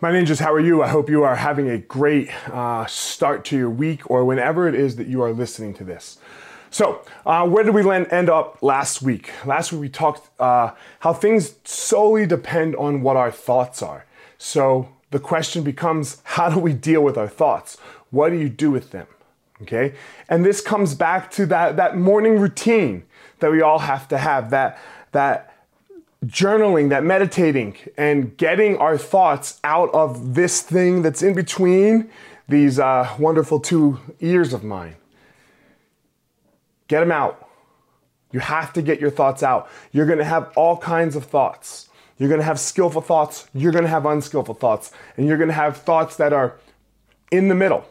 My ninjas, how are you? I hope you are having a great uh, start to your week or whenever it is that you are listening to this. So, uh, where did we end up last week? Last week we talked uh, how things solely depend on what our thoughts are. So, the question becomes how do we deal with our thoughts? What do you do with them? Okay? And this comes back to that, that morning routine that we all have to have, that, that journaling, that meditating, and getting our thoughts out of this thing that's in between these uh, wonderful two ears of mine. Get them out. You have to get your thoughts out. You're going to have all kinds of thoughts. You're going to have skillful thoughts. You're going to have unskillful thoughts. And you're going to have thoughts that are in the middle.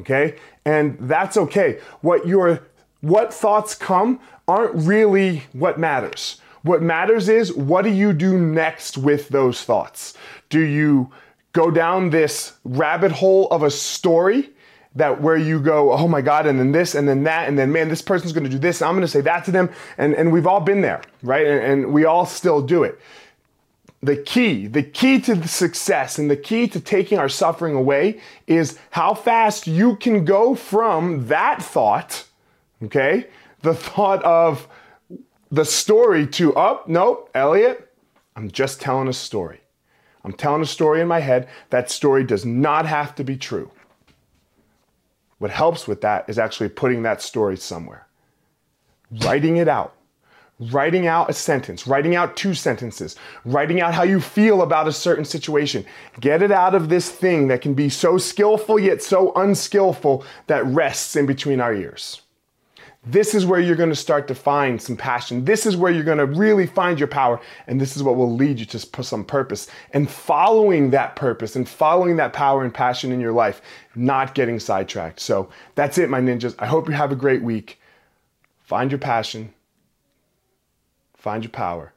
Okay? And that's okay. What your what thoughts come aren't really what matters. What matters is what do you do next with those thoughts? Do you go down this rabbit hole of a story that where you go, oh my God, and then this, and then that, and then man, this person's gonna do this, I'm gonna say that to them. And, and we've all been there, right? And, and we all still do it. The key, the key to the success and the key to taking our suffering away is how fast you can go from that thought, okay? The thought of the story to, oh, no, Elliot, I'm just telling a story. I'm telling a story in my head. That story does not have to be true. What helps with that is actually putting that story somewhere, writing it out, writing out a sentence, writing out two sentences, writing out how you feel about a certain situation. Get it out of this thing that can be so skillful yet so unskillful that rests in between our ears. This is where you're going to start to find some passion. This is where you're going to really find your power. And this is what will lead you to some purpose. And following that purpose and following that power and passion in your life, not getting sidetracked. So that's it, my ninjas. I hope you have a great week. Find your passion, find your power,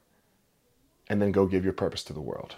and then go give your purpose to the world.